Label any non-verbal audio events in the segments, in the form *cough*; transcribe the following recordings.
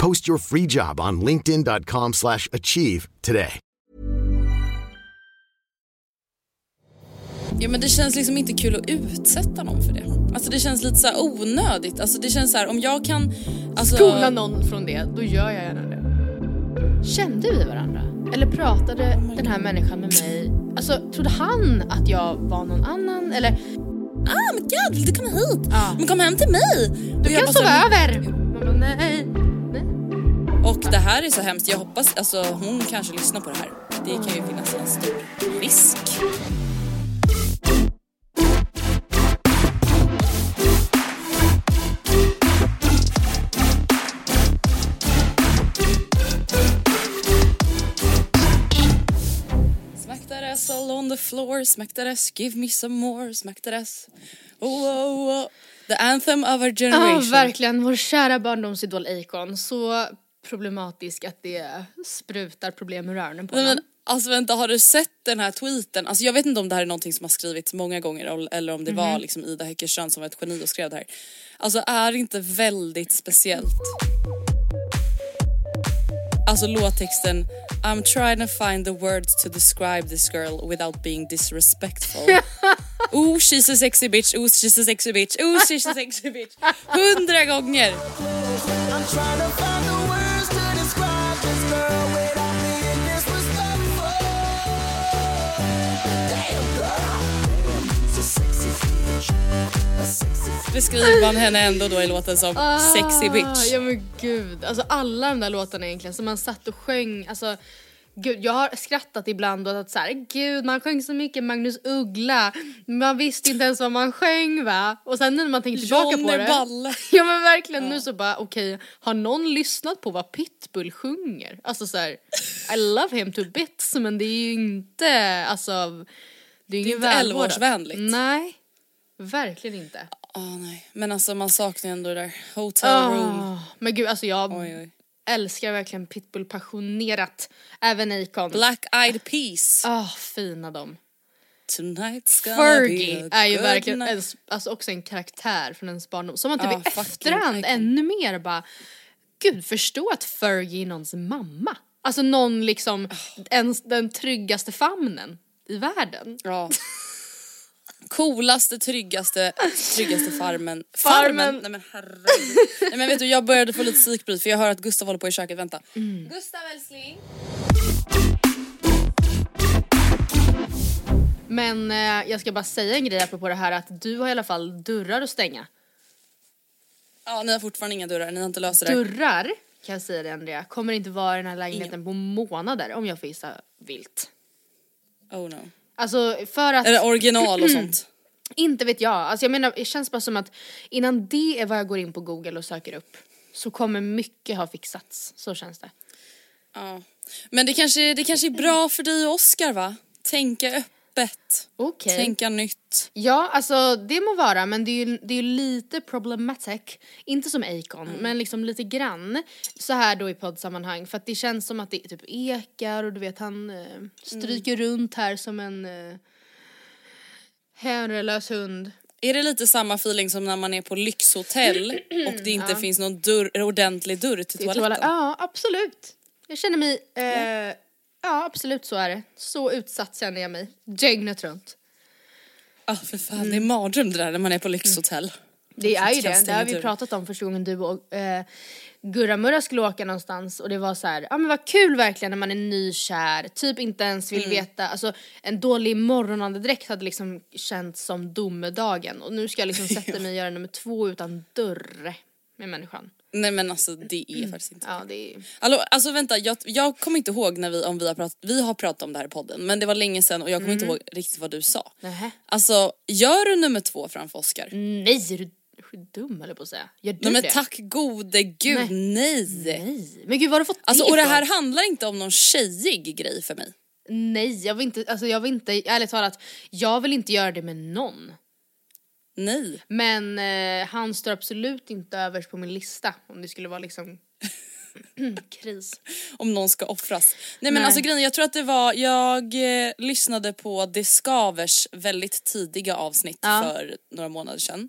Post your free job on linkedin.com/achieve slash achieve today. Ja men det känns liksom inte kul att utsätta någon för det. Alltså det känns lite så här onödigt. Alltså det känns så här om jag kan... Alltså, Skola någon från det, då gör jag gärna det. Kände vi varandra? Eller pratade den här människan med mig? Alltså trodde han att jag var någon annan? Eller Ah men gud vill du komma hit? Ja. Men kom hem till mig! du kan sova över! Man bara, nej. Och det här är så hemskt. Jag hoppas, alltså hon kanske lyssnar på det här. Det kan ju finnas en stor risk. Ass all on the floor, smack that ass, give me some more, smack that ass. Oh, oh, oh. The anthem of our Ja, generation. verkligen. Vår kära barndomsidol Akon. Så problematisk att det sprutar problem ur öronen på Nej, honom. men, alltså vänta, har du sett den här tweeten? Alltså jag vet inte om det här är någonting som har skrivits många gånger eller om det var Mhm. liksom Ida Häckerstrand som var ett geni och skrev det här. Alltså är det inte väldigt speciellt? Alltså låttexten I'm trying to find the words to describe this girl without being disrespectful. *laughs* oh she's a sexy bitch, oh she's a sexy bitch, oh she's a sexy bitch. Hundra gånger! Beskriver man henne ändå då i låten som sexy Ah, bitch. Ja men gud, alltså alla de där låtarna egentligen som man satt och sjöng, alltså Gud, jag har skrattat ibland och att så här, gud man sjöng så mycket Magnus Uggla, man visste inte ens vad man sjöng va? Och sen nu när man tänker tillbaka på Johnny det. Balle. *laughs* Ja men verkligen nu så bara okej, har någon lyssnat på vad Pitbull sjunger? Alltså så här, I love him to bits men det är ju inte, alltså det är ju Det är ingen inte välvårdat. 11-årsvänligt. Nej, verkligen inte. Åh nej, men alltså man saknar ju ändå det där hotel room. Ah, men gud alltså jag Oj, oj. älskar verkligen Pitbull passionerat. Även Akon. Black eyed peas. Ah, fina de. Tonight's gonna Fergie be a är ju verkligen ens, alltså också en karaktär från ens barndom. Som man typ Ja, i efterhand ännu mer bara, gud förstå att Fergie är någons mamma. Alltså någon liksom, ens den tryggaste famnen i världen. Ja. *laughs* Coolaste, tryggaste, tryggaste *laughs* farmen. Farmen. Nej men herregud. Nej men vet du jag började få lite psykbryt för jag hör att Gustav håller på i köket, vänta. Mm. Gustav älskling. Men eh, jag ska bara säga en grej apropå det här att du har i alla fall dörrar att stänga. Ja ni har fortfarande inga dörrar, ni har inte löst det. Dörrar, kan jag säga det Andrea, kommer inte vara i den här lägenheten på månader om jag får gissa vilt. Oh no. Alltså för att, Eller original och *clears throat* sånt. inte vet jag, alltså jag menar det känns bara som att innan det är vad jag går in på google och söker upp så kommer mycket ha fixats, så känns det. Ja. Men det kanske, det kanske är bra för dig och Oscar va? Tänka öppet öppet, Okej. tänka nytt. Ja, alltså det må vara men det är ju, det är lite problematic. Inte som Acon, Mm. men liksom lite grann. Så här då i poddsammanhang. För att det känns som att det typ ekar och du vet han eh, stryker Mm. runt här som en eh, herrelös hund. Är det lite samma feeling som när man är på lyxhotell och *clears throat* det inte finns någon dörr, ordentlig dörr till toaletten? toalett. Ja, absolut. Jag känner mig, eh, ja absolut så är det. Så utsatt känner jag mig. Dygnet runt. Ja för fan det är mardröm det där när man är på lyxhotell. Det är ju kan det, det har vi dörren. pratat om första gången du och eh, Gurra Murra skulle åka någonstans och det var så här, ja men vad kul verkligen när man är nykär, typ inte ens vill Mm. veta, alltså en dålig morgonandedräkt hade liksom känts som domedagen och nu ska jag liksom *laughs* sätta mig och göra nummer två utan dörr med människan. Nej men alltså det är faktiskt inte Ja det är, Alltså, alltså vänta, jag, jag kommer inte ihåg när vi, om vi har pratat, vi har pratat om det här i podden men det var länge sedan och jag kommer inte ihåg riktigt vad du sa. nähä. Alltså gör du nummer två framför Oscar? Nej är du dum eller på att säga? Gör du Nej men det? tack gode gud, nej. Nej. Men gud var har du fått Alltså det och det här handlar inte om någon tjejig grej för mig. Nej jag vill inte, alltså jag vill inte, ärligt talat, jag vill inte göra det med någon. Nej. Men eh, han står absolut inte överst på min lista om det skulle vara liksom *laughs* kris. Om någon ska offras. Nej men Nej. alltså grejen, jag tror att det var, jag eh, lyssnade på Det Skavers väldigt tidiga avsnitt Ja. för några månader sedan.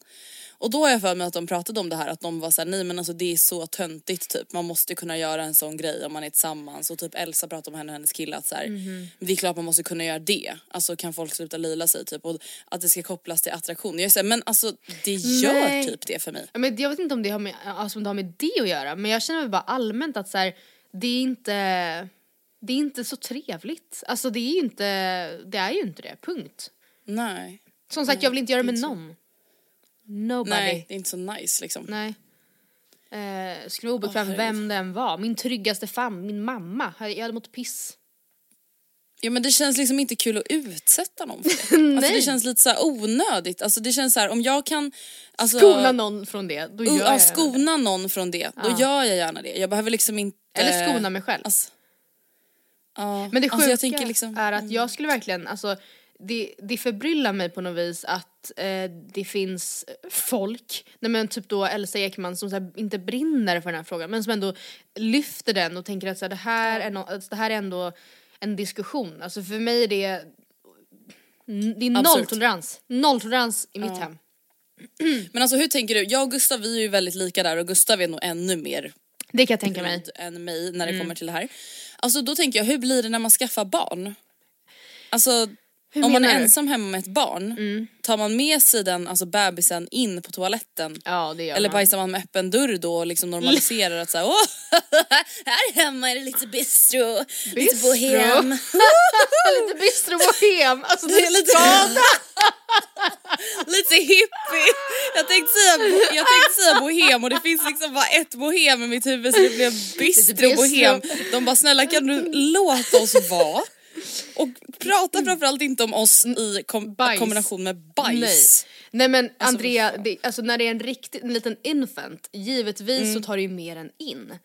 Och då har jag för mig att de pratade om det här att de var såhär, nej men alltså det är så töntigt typ. Man måste kunna göra en sån grej om man är tillsammans. Och typ Elsa pratade om henne och hennes kille att såhär, Mhm. det är klart man måste kunna göra det. Alltså kan folk sluta lila sig typ. Och att det ska kopplas till attraktion. Jag säger men alltså det gör Nej. typ det för mig. Men jag vet inte om det, har med, alltså, om det har med det att göra men jag känner väl bara allmänt att så här, det är inte det är inte så trevligt. Alltså det är ju inte, det är ju inte det, punkt. Nej. Som sagt jag vill inte göra det med någon. Nobody. Nej, Nej. det är inte så nice liksom. Eh, skulle vara obekväm Åh, vem den var. Min tryggaste famn, min mamma. Jag hade mått piss. Ja men det känns liksom inte kul att utsätta någon för det. *laughs* Alltså Nej. det känns lite så här onödigt. Alltså det känns så här om jag kan alltså, Skona någon från det, då gör uh, jag skona någon från det, då Ja. gör jag gärna det. Jag behöver liksom inte... det. Eller skona mig själv. Alltså, ja. Men det sjuka alltså, jag tänker liksom, är att jag skulle verkligen, alltså det, det förbryllar mig på något vis att eh, det finns folk, nej men typ då Elsa Ekman som här, inte brinner för den här frågan men som ändå lyfter den och tänker att så här, det, här är no, alltså, det här är ändå en diskussion. Alltså för mig är det, det är Absurt. nolltolerans. Nolltolerans i mitt hem. *clears throat* Men alltså hur tänker du? Jag och Gustav vi är ju väldigt lika där och Gustav är nog ännu mer Det kan jag tänka mig. än mig när det Mm. kommer till det här. Alltså då tänker jag, hur blir det när man skaffar barn? Alltså Hur om man är du? ensam hemma med ett barn, tar man med sig den, alltså bebisen in på toaletten? Ja det gör Eller man. bajsar man med öppen dörr då och liksom normaliserar att såhär åh, *laughs* här hemma är det lite bistro, lite Bistro? bohem. *laughs* Lite bistro bohem, alltså det är lite, lite *laughs* hippie. Jag tänkte, säga, jag tänkte säga bohem och det finns liksom bara ett bohem i mitt huvud så det blev bistro bistro. bohem. De bara snälla kan du låta oss vara? Och prata framförallt inte om oss i kom- Bajs. kombination med bajs. Nej. Nej men Andrea, fy fan. det, alltså när det är en riktig, en liten infant, givetvis Mm. så tar det ju mer än in.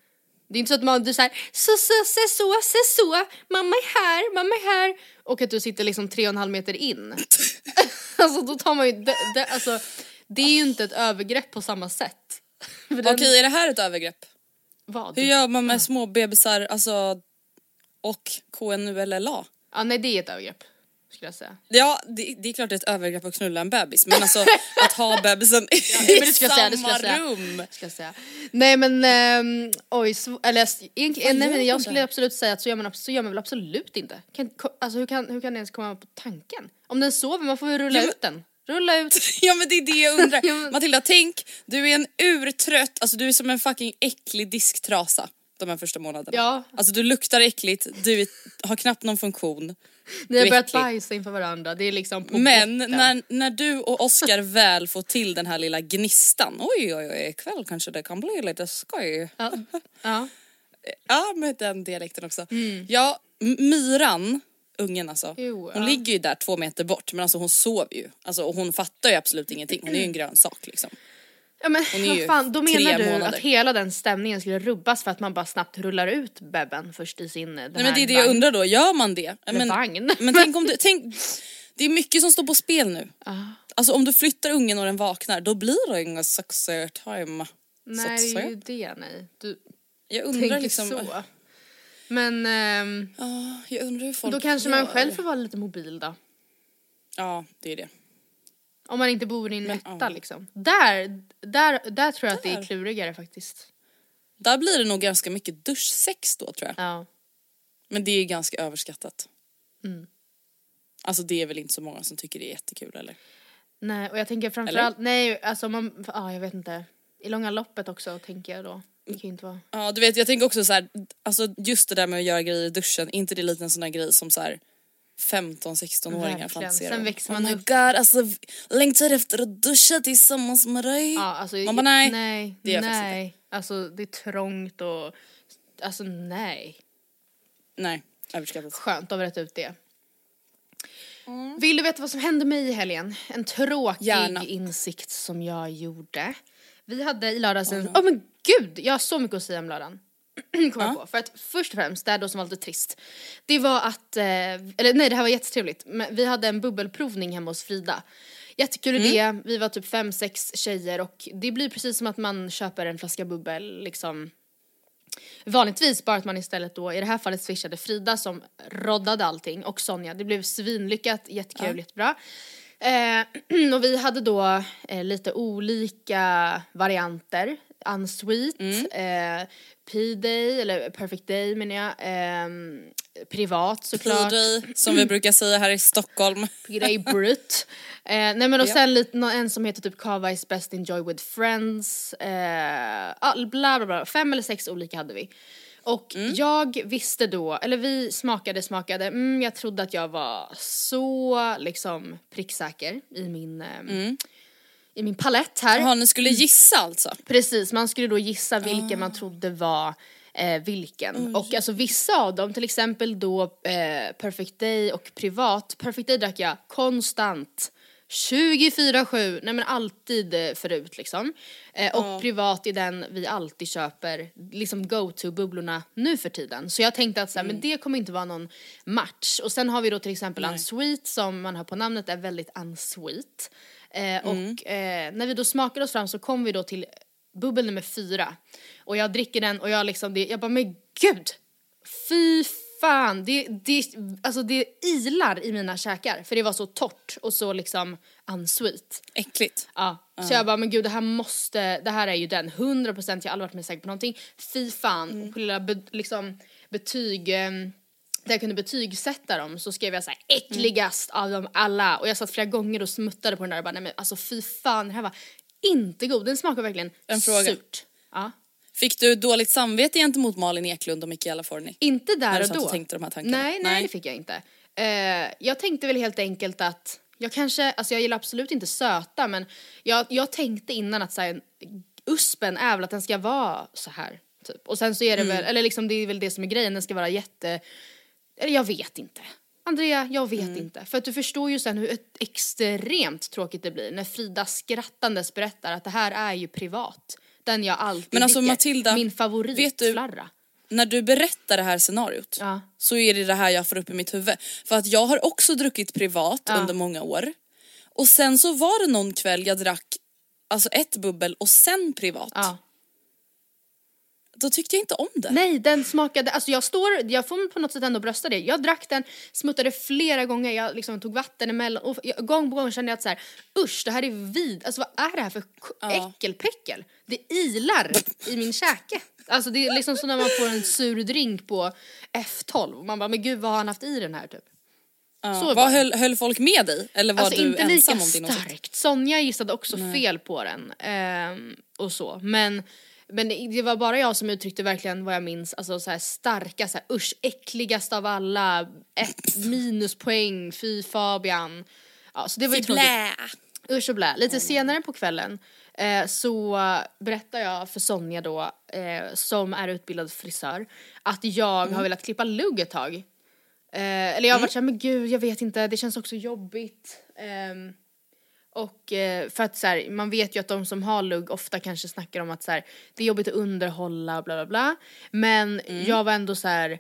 Det är inte så att man, du säger så, så, så, så, så, så, mamma är här, mamma är här. Och att du sitter liksom tre och en halv meter in. *laughs* alltså då tar man ju, det, det, alltså, det är ju inte ett övergrepp på samma sätt. *laughs* För den- Okej är det här ett övergrepp? Vad? Hur gör man med små bebisar alltså, och KNULLA? Ja nej det är ett övergrepp, skulle jag säga. Ja det, det är klart det är ett övergrepp att knulla en bebis men alltså *laughs* att ha bebisen i samma säga. rum. Nej men oj, oj, eller egentligen, nej men jag skulle absolut säga att så gör man, så gör man väl absolut inte. Kan, alltså hur kan, hur kan det ens komma på tanken? Om den sover, man får ju rulla Ja, ut den. Rulla ut. *laughs* Ja men det är det jag undrar. *laughs* Matilda tänk, du är en urtrött, alltså du är som en fucking äcklig disktrasa de här första månaderna. Ja. Alltså du luktar äckligt, du är, har knappt någon funktion. Ni har börjat bajsa inför varandra, det är liksom på Men botten. när, när du och Oscar *laughs* väl får till den här lilla gnistan, oj oj oj ikväll kanske det kan bli lite skoj. Ja. ja. *laughs* Ja med den dialekten också. Ja, M- Myran, ungen alltså, Jo, hon ja. ligger ju där två meter bort men alltså hon sover ju. Alltså, och hon fattar ju absolut ingenting, hon är ju en *clears throat* grönsak liksom. Ja men vad fan, då menar du månader. att hela den stämningen skulle rubbas för att man bara snabbt rullar ut bebben först i sin Nej men det är det jag undrar då, gör man det? Men, vagn. men tänk om du, tänk, Det är mycket som står på spel nu. Alltså om du flyttar ungen och den vaknar då blir det inga success time. Nej, det är ju det nej. Du Jag undrar liksom... så. Men ehm, Ja, jag undrar hur folk då kanske man själv får vara lite mobil då. Ja, det är det. Om man inte bor i en etta ja. liksom. Där, där, där tror jag att det är Där. klurigare faktiskt. Där blir det nog ganska mycket duschsex då tror jag. Ja. Men det är ganska överskattat. Mm. Alltså det är väl inte så många som tycker det är jättekul eller? Nej, och jag tänker framförallt, nej alltså man, ja jag vet inte. I långa loppet också tänker jag då. Det kan inte vara. Ja du vet jag tänker också så här, alltså just det där med att göra grejer i duschen, inte det lite en sån där grej som så här 15-16-åringar Verkligen. fantiserar Sen växer Oh man my upp. god alltså längtar efter att duscha tillsammans med dig. Ja, alltså, Man bara, nej, nej, det gör nej. Alltså det är trångt och, alltså nej. Nej, överskattat. Skönt att rätta ut det. Vill du veta vad som hände mig i helgen? En tråkig Gärna. insikt som jag gjorde. Vi hade i lördags en... Åh men gud! Jag har så mycket att säga om lördagen. *clears throat* Kom jag på. För att först och främst, det här då som var lite trist. Det var att, eh, eller nej det här var jättetrevligt. Men vi hade en bubbelprovning hemma hos Frida. Jättekul idé, vi var typ fem, sex tjejer och det blir precis som att man köper en flaska bubbel liksom Vanligtvis bara att man istället då, i det här fallet swishade Frida som roddade allting och Sonja. Det blev svinlyckat, jättekul, jättebra. Eh, *clears throat* och vi hade då eh, lite olika varianter. Unsweet, eh, P-day, eller Perfect Day menar jag. Eh, privat såklart. P-day som vi *clears throat* brukar säga här i Stockholm. P-day Brut. *laughs* Eh, nej men och sen lite, en som heter typ Kava is best enjoy with friends. Eh, bla bla bla, fem eller sex olika hade vi. Och jag visste då, eller vi smakade, smakade, mm, jag trodde att jag var så liksom pricksäker i min, eh, i min palett här. Jaha, ni skulle gissa alltså? Precis, man skulle då gissa vilken man trodde var eh, vilken. Och alltså vissa av dem, till exempel då eh, Perfect Day och Privat. Perfect Day drack jag konstant. 24-7, nej men alltid eh, förut liksom. Eh, och privat är den vi alltid köper, liksom go-to-bubblorna nu för tiden. Så jag tänkte att så här, men det kommer inte vara någon match. Och sen har vi då till exempel Unsweet som man hör på namnet är väldigt unsweet. Eh, Och eh, när vi då smakade oss fram så kom vi då till bubbel nummer fyra. Och jag dricker den och jag liksom, det, jag bara men gud! Fy fan! Det, det, alltså det ilar i mina käkar för det var så torrt och så liksom unsweet. Äckligt. Ja, så jag bara men gud det här måste, det här är ju den, 100% jag har aldrig varit mer säker på någonting. Fy fan, och på lilla be, liksom betyg, eh, där jag kunde betygsätta dem så skrev jag så här äckligast av dem alla och jag satt flera gånger och smuttade på den där och bara nej men alltså fy fan det här var inte god, den smakar verkligen En fråga. surt. Ja. Fick du dåligt samvete gentemot Malin Eklund och Michaela Forni? Inte När där du och då. och tänkte de här tankarna? Nej, nej, Nej. det fick jag inte. Eh, jag tänkte väl helt enkelt att jag kanske, alltså jag gillar absolut inte söta men jag, jag tänkte innan att så här, uspen är väl att den ska vara så här typ. Och sen så är det Mm. väl, eller liksom det är väl det som är grejen, den ska vara jätte, eller jag vet inte. Andrea, jag vet Mm. inte. För att du förstår ju sen hur extremt tråkigt det blir när Frida skrattandes berättar att det här är ju privat. Den jag alltid Men alltså, dricker. Matilda, Min favoritflarra. När du berättar det här scenariot Ja. så är det det här jag får upp i mitt huvud. För att jag har också druckit privat Ja. under många år. Och sen så var det någon kväll jag drack alltså ett bubbel och sen privat. Ja. Då tyckte jag inte om det. Nej, den smakade, alltså jag står, jag får på något sätt ändå brösta det. Jag drack den, smuttade flera gånger, jag liksom tog vatten emellan och jag, gång på gång kände jag att så här, usch det här är vid, alltså vad är det här för Ja. äckelpäckel? Det ilar i min käke. Alltså det är liksom som när man får en sur drink på F12 man bara men gud vad har han haft i den här typ? Ja. Vad höll, höll folk med dig? Eller var Alltså du inte ensam lika om din åsikt? starkt. Sonja gissade också fel på den. ehm, och så. Men, men det- det var bara jag som uttryckte verkligen vad jag minns, alltså så här starka, så här, usch, äckligast av alla, ett *laughs* minuspoäng, fy Fabian. Ja, så det var ju. Blä. Usch och blä. Lite senare på kvällen eh, så berättar jag för Sonja då, eh, som är utbildad frisör, att jag har velat klippa lugg ett tag. Eh, eller jag har varit såhär, men gud jag vet inte, det känns också jobbigt. Ehm, och eh, för att så här, man vet ju att de som har lugg ofta kanske snackar om att så här, det är jobbigt att underhålla bla bla bla. Men jag var ändå så här.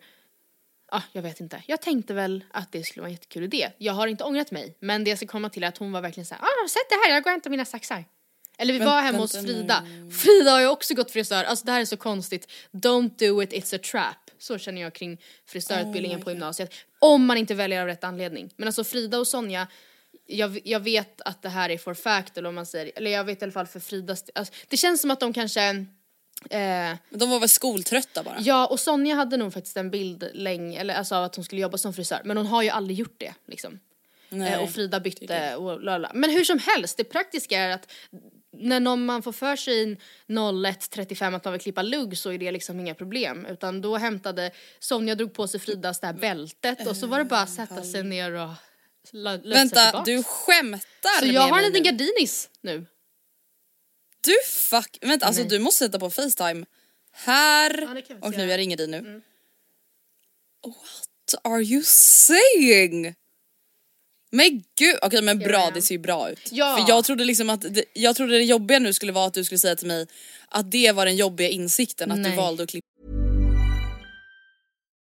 Ja, jag vet inte. Jag tänkte väl att det skulle vara en jättekul idé. Jag har inte ångrat mig, men det jag ska komma till är att hon var verkligen såhär, ah, sätt det här, jag går och hämtar mina saxar. Eller vi var hemma hos Frida. Frida har ju också gått frisör, alltså det här är så konstigt. Don't do it, it's a trap. Så känner jag kring frisörutbildningen på gymnasiet. Om man inte väljer av rätt anledning. Men alltså Frida och Sonja, jag, jag vet att det här är for fact eller om man säger, eller jag vet i alla fall för Fridas alltså, Det känns som att de kanske Eh, de var väl skoltrötta bara? ja, och Sonja hade nog faktiskt en bild länge, eller alltså att hon skulle jobba som frisör, men hon har ju aldrig gjort det liksom. Eh, och Frida bytte och lala. Men hur som helst, det praktiska är att när någon man får för sig i 01.35 att man vill klippa lugg så är det liksom inga problem. Utan då hämtade Sonja drog på sig Fridas det här bältet och så var det bara att sätta sig ner och Vänta, tillbaks. du skämtar Så jag har en liten gardinis nu. Du fuck, vänta alltså du måste sätta på Facetime här Ja, och nu jag ringer dig nu. What are you saying? Men gud, okej men Here I bra det ser ju bra ut. Ja. För jag trodde liksom att, det, jag trodde det jobbiga nu skulle vara att du skulle säga till mig att det var den jobbiga insikten att Nej. du valde att klippa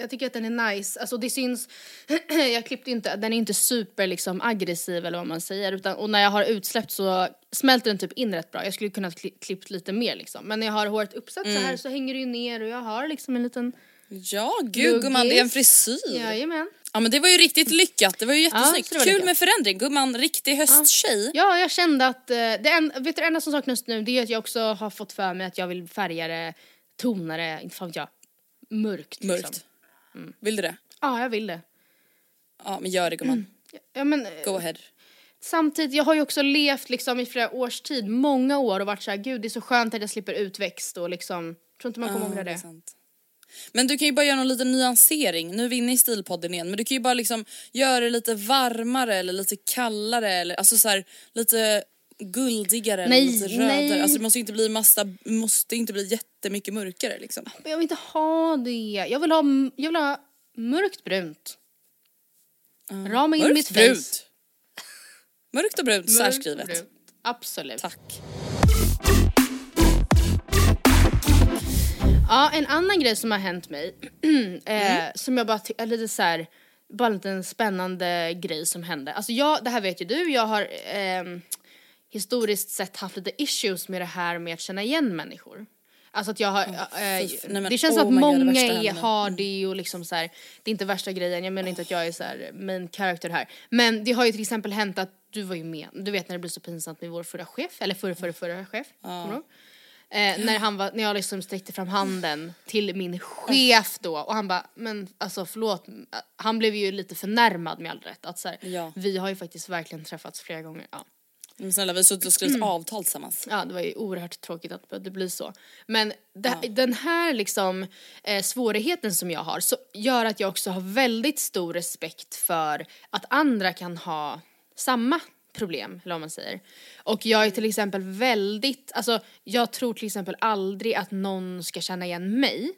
jag tycker att den är nice, alltså det syns, *clears throat* jag klippte inte, den är inte super liksom aggressiv eller vad man säger utan, och när jag har utsläppt så smälter den typ in rätt bra. Jag skulle kunna kli, klippt lite mer liksom. Men när jag har håret uppsatt så här så hänger det ju ner och jag har liksom en liten Ja gud gumman det är en frisyr. Jajamän. Ja men det var ju riktigt lyckat, det var ju jättesnyggt. det var Kul lyckat. med förändring gumman, riktig hösttjej. Ja, jag kände att, eh, det, en, vet du det enda som saknas nu det är att jag också har fått för mig att jag vill färga det tonare, inte fan vet jag, mörkt. Liksom. Mörkt. Vill du det? Ja, jag vill det. Ja men gör det gumman. Ja, men, eh, Go ahead. Samtidigt, jag har ju också levt liksom i flera års tid, många år och varit så här, gud det är så skönt att jag slipper utväxt och liksom, tror inte man kommer Ja, är det. sant. Men du kan ju bara göra någon liten nyansering, nu är vi inne i stilpodden igen, men du kan ju bara liksom göra det lite varmare eller lite kallare eller alltså så här, lite guldigare Nej, lite rödare. Alltså det måste inte bli massa, måste inte bli jättemycket mörkare liksom. Men jag vill inte ha det, jag vill ha, jag vill ha mörkt brunt. Rama in mitt Mörkt face. brunt. *laughs* Mörkt och brunt Mörkt särskrivet. brunt. Absolut. Tack. Ja, en annan grej som har hänt mig, *clears throat* eh, Mm. som jag bara är lite så här, bara en liten spännande grej som hände. Alltså jag, det här vet ju du, jag har ehm, historiskt sett haft lite issues med det här med att känna igen människor. Alltså att jag har, fy f- nej men, det känns oh som att my God, det många har det och liksom så här, det är inte värsta grejen, jag menar inte att jag är så här main character här. Men det har ju till exempel hänt att du var ju med, du vet när det blev så pinsamt med vår förra chef, eller förra, förra, förra chef, kommer du? Eh, när, han var, när jag liksom sträckte fram handen till min chef då och han bara, men alltså förlåt, han blev ju lite förnärmad med all rätt. Att så här, Ja. Vi har ju faktiskt verkligen träffats flera gånger. Ja. Men snälla vi har suttit och skrivit Mm. avtal tillsammans. ja, det var ju oerhört tråkigt att det blir så. Men det, den här liksom eh, svårigheten som jag har så gör att jag också har väldigt stor respekt för att andra kan ha samma problem, eller vad man säger. Och jag är till exempel väldigt, alltså jag tror till exempel aldrig att någon ska känna igen mig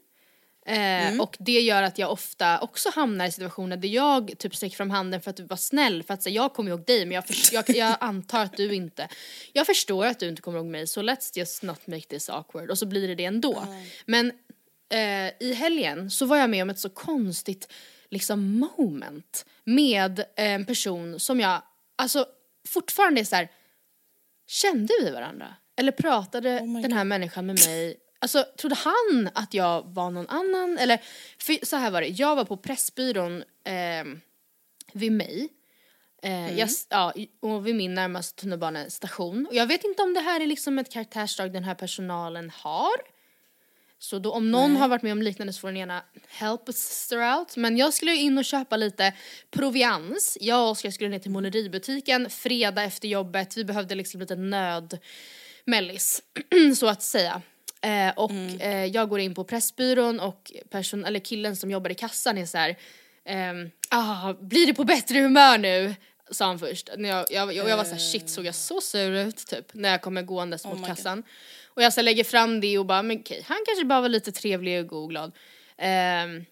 Eh, Och det gör att jag ofta också hamnar i situationer där jag typ sträcker fram handen för att vara snäll för att säga jag kommer ihåg dig men jag, för, jag, jag antar att du inte, jag förstår att du inte kommer ihåg mig så let's just not make this awkward och så blir det det ändå. Men eh, i helgen så var jag med om ett så konstigt liksom moment med en person som jag, alltså fortfarande är så här, kände vi varandra? Eller pratade den här människan med mig? Alltså trodde han att jag var någon annan? Eller, för så här var det, jag var på Pressbyrån eh, vid mig. Eh, jag, s- ja, och vid min närmaste tunnelbanestation. Och jag vet inte om det här är liksom ett karaktärsdrag den här personalen har. Så då om någon har varit med om liknande så får den gärna help a sister out. Men jag skulle in och köpa lite provians. Jag och Oskar skulle ner till måleributiken fredag efter jobbet. Vi behövde liksom lite nödmellis, *clears throat* så att säga. Eh, och eh, jag går in på Pressbyrån och person, eller killen som jobbar i kassan är så här. ehm, ah, blir det på bättre humör nu? Sa han först. När jag, jag, jag, jag var så här, shit såg jag så sur ut typ när jag kommer gåendes mot my kassan. Och jag så lägger fram det och bara, men okej, han kanske bara var lite trevlig och god och glad. Ehm,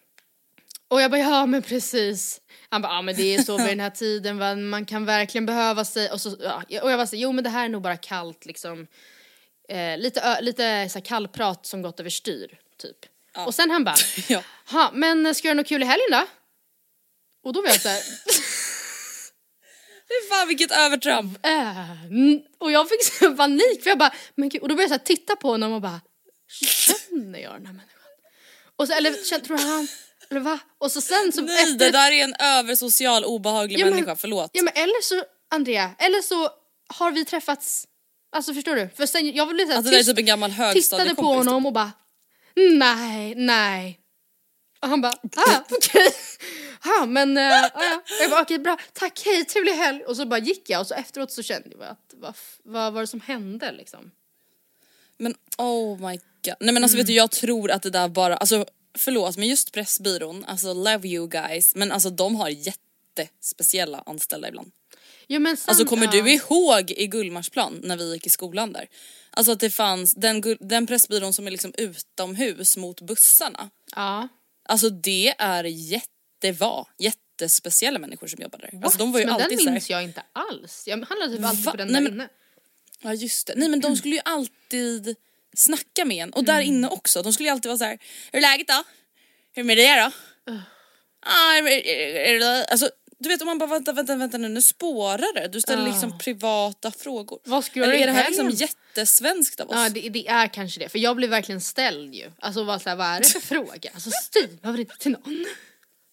och jag bara, ja men precis. Han bara, ja men det är så vid den här *laughs* tiden, va? man kan verkligen behöva sig. Och, så, ja, och jag var så, jo men det här är nog bara kallt liksom. Eh, lite lite så här kallprat som gått överstyr, typ. Och sen han bara, *laughs* Ja. ha men ska du göra något kul i helgen då? Och då var jag så här, *laughs* Fy fan vilket övertramp. äh, och jag fick så panik för jag bara, men gud, och då började jag så titta på honom och bara, känner jag den här människan? Och så, eller tror han, eller va? Och så sen så Nej efter det där är en översocial obehaglig Ja, men- människa, förlåt. Ja men eller så, Andrea, eller så har vi träffats, alltså förstår du? För sen, jag blev såhär Alltså det där är typ en gammal på honom och bara, nej, nej. Och han bara, ah, *laughs* okej. Ja men, uh, ja. Jag bara okej bra, tack, hej, trevlig helg. Och så bara gick jag och så efteråt så kände jag att vad, vad var det som hände liksom? Men oh my god. Nej men alltså vet du jag tror att det där bara, alltså förlåt men just Pressbyrån, alltså love you guys, men alltså de har jättespeciella anställda ibland. Jo men samt, Alltså kommer ja. du ihåg i Gullmarsplan när vi gick i skolan där? Alltså att det fanns den, den Pressbyrån som är liksom utomhus mot bussarna. Ja. Alltså det är jätte, det var jättespeciella människor som jobbade där. Alltså de var ju men alltid den så här, minns jag inte alls. Jag handlade typ alltid Va? på den Nej, där men- inne. Ja just det. Nej men de skulle ju alltid snacka med en och där inne också. De skulle ju alltid vara så här. hur är läget då? Hur är det då? Ah, är, det- alltså du vet om man bara vänta, vänta, vänta nu, nu spårar det. Du ställer liksom privata frågor. Vad ska Eller är det här liksom jättesvenskt av oss? Ja det, det är kanske det, för jag blev verkligen ställd ju. Alltså var såhär, vad är det för fråga? Alltså styr man inte till någon.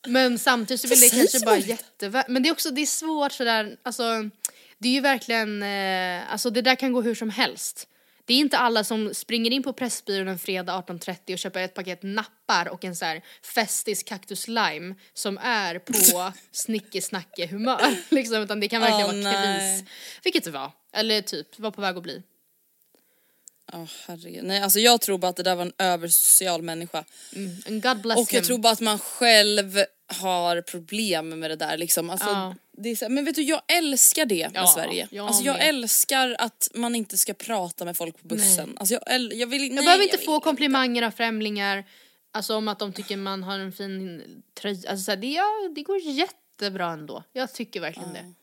Men samtidigt så vill det kanske bara lite. jätte... Men det är också, det är svårt sådär, alltså det är ju verkligen, eh, alltså det där kan gå hur som helst. Det är inte alla som springer in på Pressbyrån en fredag 18.30 och köper ett paket nappar och en så här festis cactus lime som är på *laughs* snickesnacke humör *laughs* liksom, utan det kan verkligen Åh, vara kris. Vilket det var, eller typ var på väg att bli. Ja, herregud. Nej alltså jag tror bara att det där var en översocial människa. And God bless Och jag him. tror bara att man själv har problem med det där liksom. Alltså, Ja. Det är så, men vet du jag älskar det med Ja, Sverige. jag alltså, jag med. älskar att man inte ska prata med folk på bussen. Alltså, jag, äl- jag vill Jag nej, behöver inte vill få komplimanger av främlingar, alltså om att de tycker man har en fin tröja, alltså så här, det, ja, det går jättebra ändå. Jag tycker verkligen det.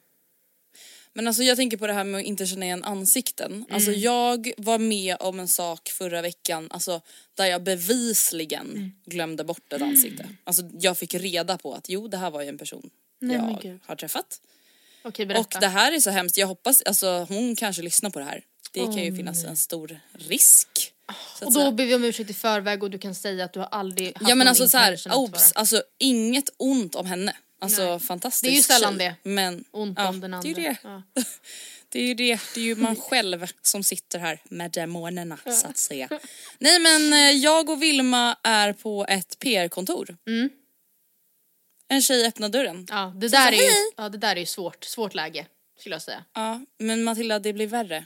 Men alltså jag tänker på det här med att inte känna igen ansikten. Alltså Mm. jag var med om en sak förra veckan alltså, där jag bevisligen Mm. glömde bort ett ansikte. Alltså jag fick reda på att jo det här var ju en person Nej, men jag gud. har träffat. Okej berätta. Och det här är så hemskt, jag hoppas, alltså hon kanske lyssnar på det här. Det kan ju finnas en stor risk. så att och säga. då ber vi om ursäkt i förväg och du kan säga att du har aldrig haft Ja men någon alltså så här, att obs, vara- alltså inget ont om henne. Alltså Nej. fantastiskt Det är ju sällan tjej. det. Men Ont ja, om den andra. Det är ju det. Ja. *laughs* Det är ju det, det är ju man själv som sitter här med demonerna så att säga. Nej men eh, jag och Vilma är på ett PR-kontor. Mm. En tjej öppnar dörren. Ja, det där är ju, ja, det där är ju svårt, svårt läge skulle jag säga. Ja, men Matilda det blir värre.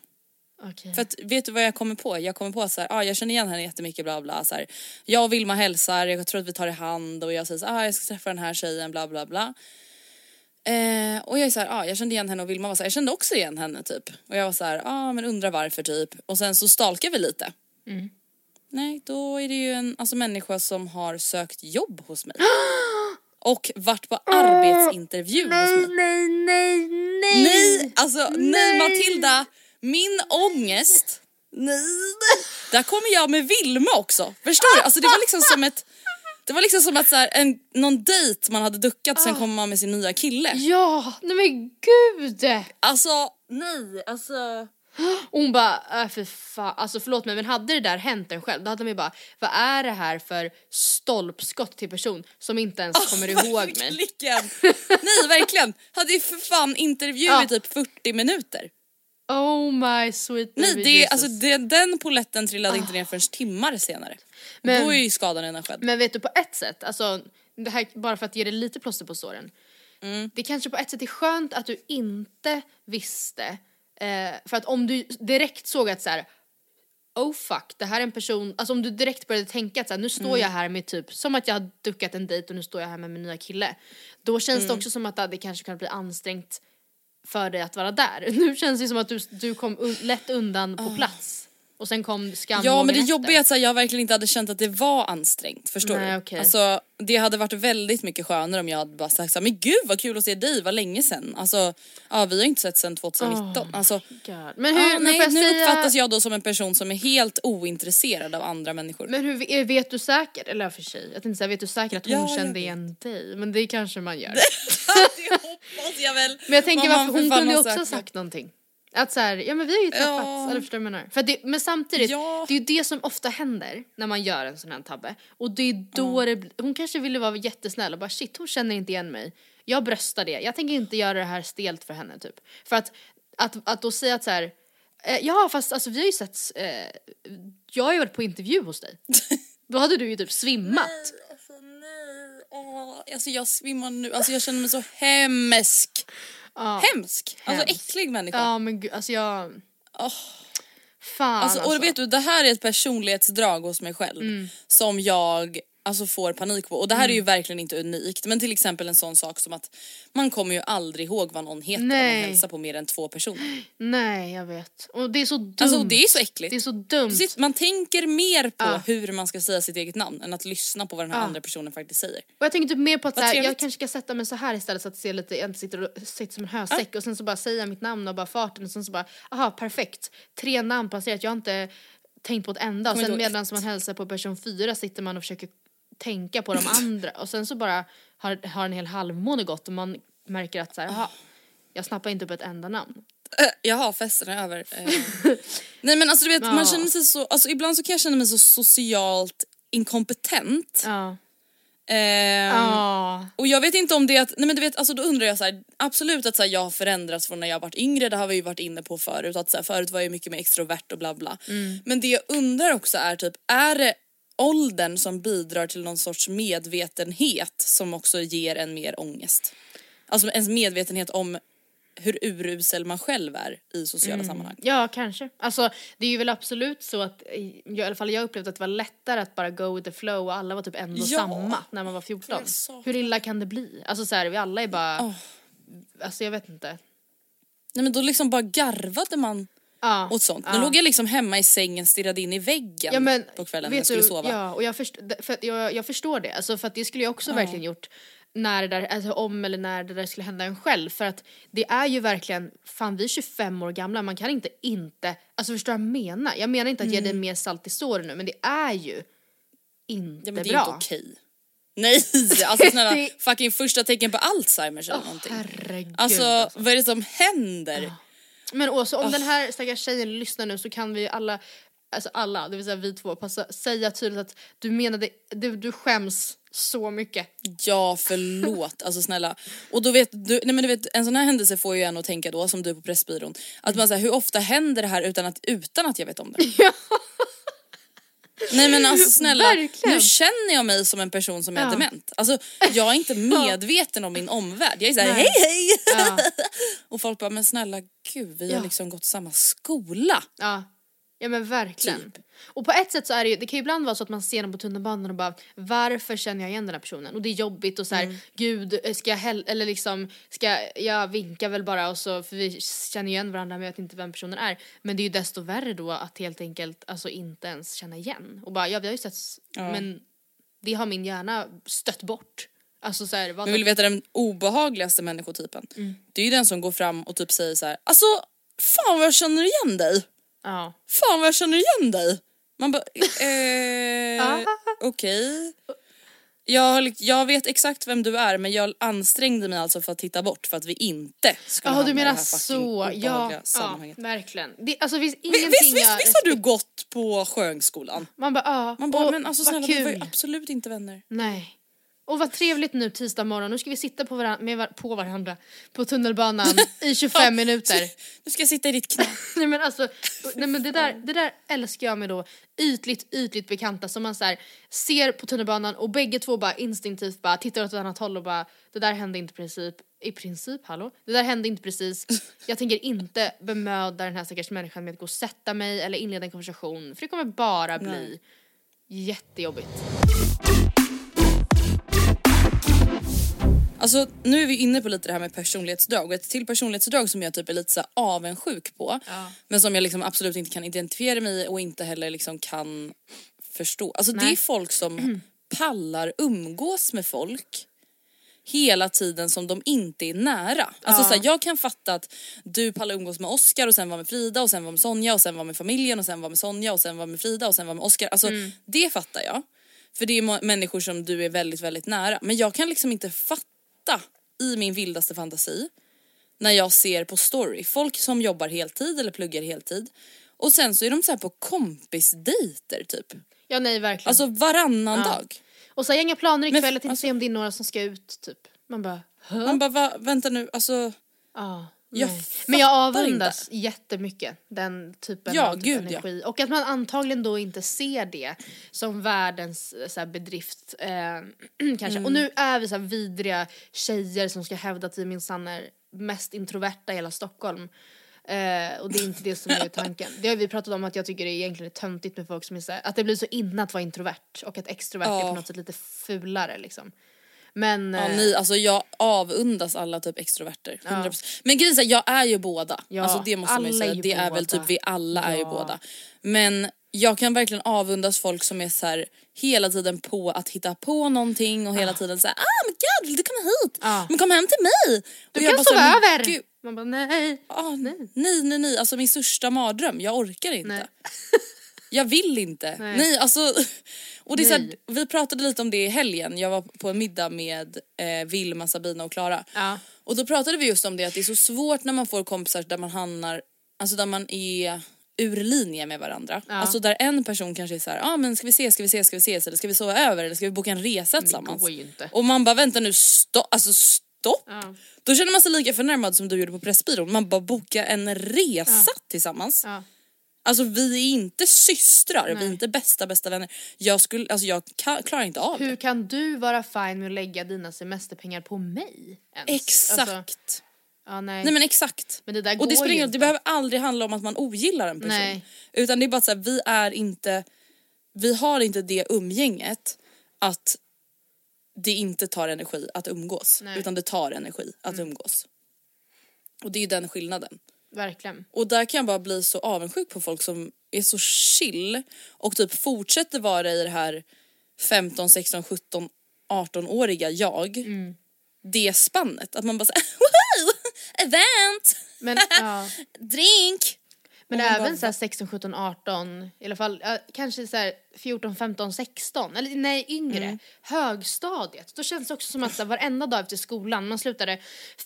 Okej. För att, vet du vad jag kommer på? Jag kommer på att så här, ah, jag känner igen henne jättemycket bla bla. Så här, jag och Vilma hälsar, jag tror att vi tar i hand och jag säger så här, ah, jag ska träffa den här tjejen bla bla bla. Eh, och jag är så här, ah, jag kände igen henne och Vilma var så här, jag kände också igen henne typ. Och jag var så här, ah, men undrar varför typ. Och sen så stalkar vi lite. Nej, då är det ju en alltså, människa som har sökt jobb hos mig. *gasps* *gasps* Och varit på arbetsintervju hos mig. Nej, nej, nej! Nej, alltså nej Matilda, min ångest. Nej. Där kommer jag med Vilma också. Förstår du? Alltså det var liksom som ett det var liksom som att så här, en, någon dejt man hade duckat sen kommer man med sin nya kille. Ja, nej men gud! Alltså nej, alltså. Och hon bara, äh, för fan, alltså förlåt mig men hade det där hänt en själv då hade man ju bara, vad är det här för stolpskott till person som inte ens kommer *laughs* ihåg mig? *laughs* Nej verkligen. Hade ju för fan intervju Ja. i typ 40 minuter. Oh my sweet Nej baby det, Jesus. alltså, det, den poletten trillade inte ner förrän timmar senare. Men- Då är ju skadan redan skedd. Men vet du på ett sätt, alltså det här bara för att ge dig lite plåster på såren. Mm. Det kanske på ett sätt är skönt att du inte visste. Eh, för att om du direkt såg att så här. Oh fuck, det här är en person, alltså om du direkt började tänka att så här, nu står Mm. jag här med typ, som att jag har duckat en dejt och nu står jag här med min nya kille. Då känns Mm. det också som att det kanske kan bli ansträngt för dig att vara där. *laughs* Nu känns det som att du, du kom un, lätt undan på plats. Och sen kom skamvågen Ja men det efter. jobbiga är att så här, jag verkligen inte hade känt att det var ansträngt. Förstår Nej, du? okej. Alltså, det hade varit väldigt mycket skönare om jag hade bara sagt så här, men gud vad kul att se dig, vad länge sen. Alltså, ja vi har inte sett sen 2019. alltså, God. Men hur, men nej, nu säga, uppfattas jag då som en person som är helt ointresserad av andra människor. Men hur är- vet du säkert, eller för sig, jag tänkte säga vet du säkert att hon Ja, kände igen dig? Men det kanske man gör. *laughs* det hoppas jag väl. Men jag tänker varför för hon kunde ju också ha sagt. sagt någonting. Att så här, ja men vi har ju träffats, Ja. eller förstår du menar? För det, men samtidigt, Ja. det är ju det som ofta händer när man gör en sån här tabbe. Och det är då det blir- hon kanske ville vara jättesnäll och bara shit hon känner inte igen mig. Jag bröstar det, jag tänker inte göra det här stelt för henne typ. För att, att, att då säga att så här, eh, ja fast alltså vi har ju sett, eh, jag har ju varit på intervju hos dig. *laughs* Då hade du ju typ svimmat. Alltså nej, åh, alltså jag svimmar nu, alltså jag känner mig så hemsk. Ja. Hemsk, alltså äcklig människa. Ja men gud, alltså jag... Åh. Fan Alltså, och vet du, det här är ett personlighetsdrag hos mig själv Mm. som jag alltså, får panik på. Och det här är ju verkligen inte unikt men till exempel en sån sak som att man kommer ju aldrig ihåg vad någon heter om Nej. man hälsar på mer än två personer. Nej jag vet. Och det är så dumt. Alltså det är så äckligt. Det är så dumt. Precis, Man tänker mer på Ja. hur man ska säga sitt eget namn än att lyssna på vad den här Ja. andra personen faktiskt säger. Och jag tänker typ mer på att här, jag kanske ska sätta mig så här istället så att det ser lite, jag inte sitter, och, sitter som en hösäck och sen så bara säga mitt namn och bara farten och sen så bara, aha perfekt. Tre namn passerat, jag har inte tänkt på ett enda och sen medan man hälsar på person fyra sitter man och försöker tänka på de *clears throat* andra och sen så bara har, har en hel halvmåne gått och man märker att så här, aha, jag snappar inte upp ett enda namn. Äh, Jaha, festen är över. Eh. *laughs* Nej men alltså du vet, Ja. man känner sig så, alltså ibland så kan jag känna mig så socialt inkompetent. Ja. Ehm, Ja. Och jag vet inte om det är att, nej men du vet alltså då undrar jag så här, absolut att så här, jag har förändrats från när jag varit yngre, det har vi ju varit inne på förut, att så här, förut var jag mycket mer extrovert och bla bla. Mm. Men det jag undrar också är typ, är det åldern som bidrar till någon sorts medvetenhet som också ger en mer ångest? Alltså en medvetenhet om hur urusel man själv är i sociala Mm. sammanhang. Ja, kanske. Alltså det är ju väl absolut så att, i i alla fall jag upplevde att det var lättare att bara go with the flow och alla var typ ändå Ja. samma när man var 14. Jag saknar Hur illa kan det bli? Alltså så här, vi alla är bara, Åh. alltså jag vet inte. Nej men då liksom bara garvade man Ja. åt sånt. ja. Nu låg jag liksom hemma i sängen stirrade in i väggen ja, men, på kvällen när jag skulle du, sova. Ja, och jag, först, för, jag, jag förstår det. Alltså, för att det skulle jag också verkligen gjort när det där, alltså om eller när det där skulle hända en själv. För att det är ju verkligen, fan vi är 25 år gamla, man kan inte inte, alltså förstår du vad jag menar? Jag menar inte att ge dig mer salt i såren nu, men det är ju inte Ja men det är bra. inte okej. Nej, alltså *laughs* snälla Det- fucking första tecken på Alzheimers eller någonting. Herregud Alltså, alltså. vad är det som händer? Men Åsa, om den här stackars tjejen lyssnar nu så kan vi ju alla, alltså alla, det vill säga vi två, passa, säga tydligt att du menade, du, du skäms så mycket. Ja förlåt, alltså snälla. Och då vet du, nej men du vet en sån här händelse får ju en att tänka då som du på Pressbyrån. Att man säger hur ofta händer det här utan att, utan att jag vet om det? *laughs* *laughs* Nej men alltså *laughs* snälla, Verkligen. nu känner jag mig som en person som är Ja. dement. Alltså jag är inte *laughs* medveten om min omvärld. Jag är såhär hej hej! Ja. *laughs* Och folk bara men snälla gud vi Ja. har liksom gått samma skola. Ja. Ja men verkligen. Typ. Och på ett sätt så är det ju, det kan ju ibland vara så att man ser dem på tunnelbanan och bara varför känner jag igen den här personen? Och det är jobbigt och så här, Mm. gud eh, ska jag hell- eller liksom ska jag vinka väl bara och så för vi känner igen varandra men jag vet inte vem personen är. Men det är ju desto värre då att helt enkelt alltså inte ens känna igen och bara ja vi har ju sett men det har min hjärna stött bort. Alltså så här, vad Men vill du veta den obehagligaste människotypen? Mm. Det är ju den som går fram och typ säger så här: alltså fan vad jag känner igen dig. Ja. Fan vad jag känner igen dig. Man bara, eh, *laughs* okej. Jag, har lik- jag vet exakt vem du är men jag ansträngde mig alltså för att titta bort för att vi inte skulle Jaha hamna du i menar det här så, ja, ja sammanhanget. verkligen. Det, alltså finns ingenting Visst, visst, jag visst har du gått på Sjöngsskolan? Man bara ja, Man bara, men alltså snälla vi var ju absolut inte vänner. Nej. Och vad trevligt nu tisdag morgon, nu ska vi sitta på, varan- med var- på varandra på tunnelbanan *laughs* i 25 minuter. *laughs* Nu ska jag sitta i ditt knä. *laughs* nej men alltså, nej men det där, det där älskar jag med då ytligt, ytligt bekanta som man så här, ser på tunnelbanan och bägge två bara instinktivt bara tittar åt ett annat håll och bara det där hände inte princip, i princip hallå? Det där hände inte precis, jag tänker inte bemöda den här stackars människan med att gå och sätta mig eller inleda en konversation för det kommer bara bli jättejobbigt. Alltså nu är vi inne på lite det här med personlighetsdrag och ett till personlighetsdrag som jag typ är lite så avundsjuk på. Men som jag liksom absolut inte kan identifiera mig i och inte heller liksom kan förstå. Alltså det är folk som pallar umgås med folk hela tiden som de inte är nära. Alltså så här, jag kan fatta att du pallar umgås med Oscar och sen var med Frida och sen var med Sonja och sen var med familjen och sen var med Sonja och sen var med Frida och sen var med Oscar. Alltså det fattar jag. För det är människor som du är väldigt, väldigt nära. Men jag kan liksom inte fatta i min vildaste fantasi när jag ser på story folk som jobbar heltid eller pluggar heltid och sen så är de så här på kompisdejter typ. Ja nej verkligen. Alltså varannan dag. Och så har jag inga planer ikväll, jag tänkte alltså- se om det är några som ska ut typ. Man bara, Hö? Man bara va, vänta nu alltså. ja. Jag. Men jag avundas jättemycket den typen Ja, av typ gud, ja. energi. Och att man antagligen då inte ser det som världens eh, så här, bedrift eh, *clears throat* kanske. Mm. Och nu är vi så här vidriga tjejer som ska hävda att vi minsann är mest introverta i hela Stockholm. Eh, och det är inte det som är *laughs* tanken. Det har vi pratat om att jag tycker det egentligen är töntigt med folk som är så här, att det blir så inne att vara introvert och att extrovert är Ja. på något sätt lite fulare liksom. Men Ja, eh, ni, alltså jag avundas alla typ extroverter. 100%. Men grejen är jag är ju båda. Ja, alltså det måste man ju säga. är ju Det är väl båda. typ vi alla är ju Ja. båda. Men jag kan verkligen avundas folk som är så här hela tiden på att hitta på någonting och hela tiden säga ah men gud vill du komma hit? Ja. Men kom hem till mig! du Och kan sova över! gud, Man bara nej. ah, nej. nej nej alltså min största mardröm, jag orkar inte. Jag vill inte. Nej. Nej, alltså. Och det är så här, vi pratade lite om det i helgen, jag var på en middag med eh, Vilma, Sabina och Klara. Ja. Och då pratade vi just om det att det är så svårt när man får kompisar där man hamnar, alltså där man är ur linje med varandra. Alltså där en person kanske är så här, ja ah, men ska vi ses, ska vi ses, ska vi ses eller ska vi sova över eller ska vi boka en resa tillsammans? går ju inte. Och man bara vänta nu, stopp, alltså stopp. Ja. Då känner man sig lika förnärmad som du gjorde på Pressbyrån, man bara boka en resa tillsammans. Alltså vi är inte systrar, vi är inte bästa bästa vänner. Jag skulle, alltså jag klarar inte av Hur det. kan du vara fine med att lägga dina semesterpengar på mig? Ens? Exakt. Alltså, ja, nej. Nej men exakt. Men det där och det, spelar ingen det behöver aldrig handla om att man ogillar en person. Nej. Utan det är bara så här, vi är inte, vi har inte det umgänget att det inte tar energi att umgås. Nej. Mm. Utan det tar energi att umgås. Och det är ju den skillnaden. Verkligen. Och där kan jag bara bli så avundsjuk på folk som är så chill och typ fortsätter vara i det här 15, 16, 17, 18-åriga jag. Mm. Det spannet. Att man bara såhär! *laughs* Event! Men, *laughs* ja. Drink! Men även bara, så här 16, 17, 18, i alla fall ja, kanske så här 14, 15, 16, eller nej yngre, Mm. högstadiet. Då känns det också som att så här, varenda dag efter skolan, man slutade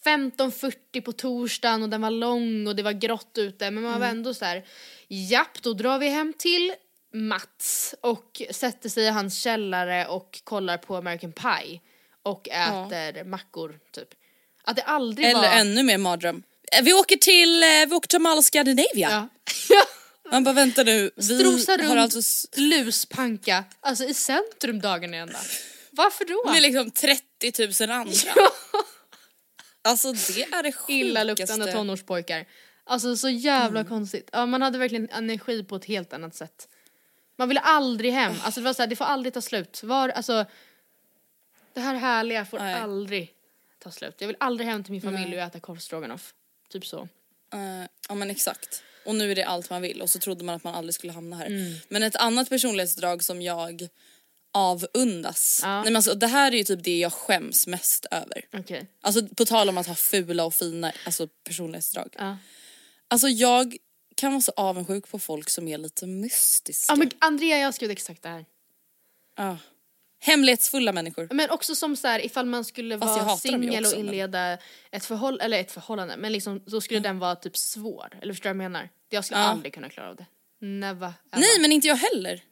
15.40 på torsdagen och den var lång och det var grått ute men man var Mm. ändå så här, japp då drar vi hem till Mats och sätter sig i hans källare och kollar på American Pie och äter mackor typ. Att det aldrig Eller var... ännu mer mardröm. Eh, Vi åker till, eh, vi åker till Mall Scandinavia. Ja. *laughs* Man bara vänta nu, vi Strosa runt har alltså luspanka, alltså i centrum dagen ända. Varför då? med liksom 30 000 andra. Alltså det är det sjukaste. Illaluktande tonårspojkar. Alltså så jävla konstigt. Ja, man hade verkligen energi på ett helt annat sätt. Man ville aldrig hem. Alltså det var så här, det får aldrig ta slut. Var, alltså, det här härliga får Nej. aldrig ta slut. Jag vill aldrig hem till min familj och äta korvstroganoff. Typ så. Eh, ja men exakt. Och nu är det allt man vill och så trodde man att man aldrig skulle hamna här. Mm. Men ett annat personlighetsdrag som jag avundas. Ja. Nej, men alltså, det här är ju typ det jag skäms mest över. Okej. Alltså på tal om att ha fula och fina alltså, personlighetsdrag. Ja. Alltså jag kan vara så avundsjuk på folk som är lite mystiska. Ja men Andrea jag skrivit exakt det här. Ja. Hemlighetsfulla människor. Men också som så här, ifall man skulle Fast vara singel och också, men- inleda ett förhållande, eller ett förhållande, men liksom då skulle den vara typ svår. Eller förstår du vad jag menar? Jag skulle Ja. aldrig kunna klara av det. Never ever. Nej men inte jag heller.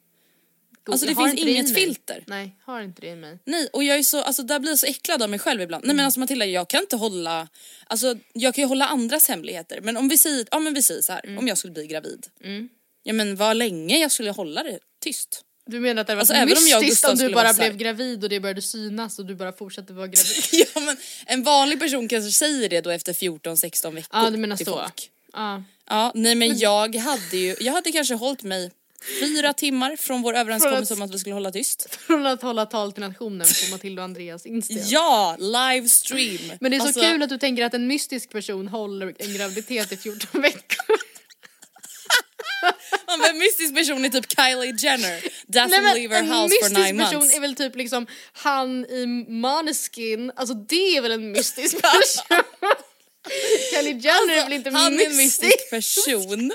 Go- alltså, det finns inget mig. filter. Nej, har inte det i mig. Nej och jag är så, alltså där blir jag så äcklad av mig själv ibland. Mm. Nej men alltså Matilda jag kan inte hålla, alltså jag kan ju hålla andras hemligheter men om vi säger, ja men vi säger så här, Mm. om jag skulle bli gravid. Ja men vad länge jag skulle hålla det tyst. Du menar att det var Alltså, alltså, om jag och mystiskt Gustav om du bara blev gravid och det började synas och du bara fortsatte vara gravid? *laughs* ja men en vanlig person kanske säger det då efter 14-16 veckor Ja du menar till så. folk. Ja. Ja nej men jag hade ju, jag hade kanske hållit mig fyra timmar från vår överenskommelse om att vi skulle hålla tyst. Från att hålla tal till nationen på Matilda och Andreas Insta. Ja, livestream! Men det är så Alltså, kul att du tänker att en mystisk person håller en graviditet i 14 veckor. Var en mystisk person är typ Kylie Jenner. Doesn't Nej, men leave her en house for mystisk nine person months. är väl typ liksom han i Måneskin, alltså det är väl en mystisk person? *laughs* Kylie Jenner är väl inte Han är en mystisk? mystisk person.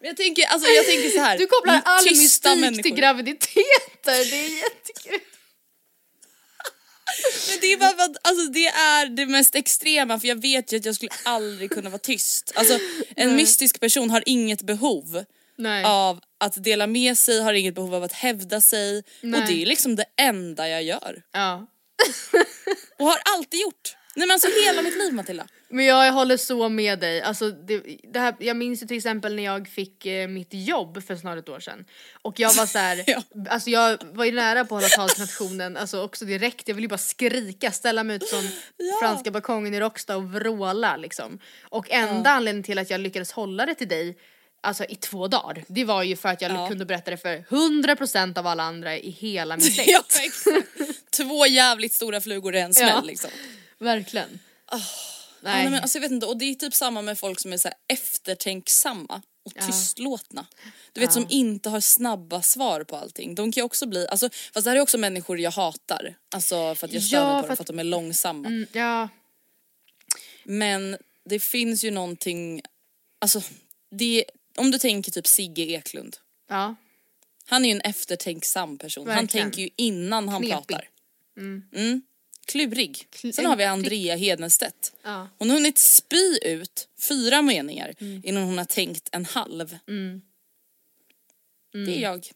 Men jag tänker, alltså, jag tänker så här. Du kopplar all mystik människor. till graviditeter, det är jättekul. Men det är bara för att alltså, det är det mest extrema för jag vet ju att jag skulle aldrig kunna vara tyst. Alltså en mystisk person har inget behov Nej. av att dela med sig, har inget behov av att hävda sig Nej. och det är liksom det enda jag gör. Ja. Och har alltid gjort. Nej men alltså hela mitt liv Matilda. Men jag, jag håller så med dig. Alltså, det, det här, jag minns ju till exempel när jag fick eh, mitt jobb för snart ett år sedan. Och jag var så här, *laughs* Ja. alltså jag var ju nära på att hålla tal till nationen, alltså också direkt. Jag ville ju bara skrika, ställa mig ut från franska balkongen i Råcksta och vråla liksom. Och enda anledningen till att jag lyckades hålla det till dig Alltså i två dagar. Det var ju för att jag Ja. kunde berätta det för 100% av alla andra i hela min *laughs* släkt. Ja. Två jävligt stora flugor i en smäll Ja. liksom. Verkligen. Ja, Nej. nej, men alltså, jag vet inte, och det är typ samma med folk som är så här eftertänksamma och Ja. tystlåtna. Du vet som inte har snabba svar på allting. De kan ju också bli, alltså, fast det här är också människor jag hatar. Alltså för att jag stör Ja, mig på för dem att- för att de är långsamma. Mm, ja, Men det finns ju någonting, alltså det, om du tänker typ Sigge Eklund. ja. Han är ju en eftertänksam person. Han Verkligen. tänker ju innan han Knepig. pratar. Mm. Klurig. Kl- Sen har vi Andrea Hedenstedt. Ja. Hon har hunnit spy ut fyra meningar Mm. innan hon har tänkt en halv. Det är jag.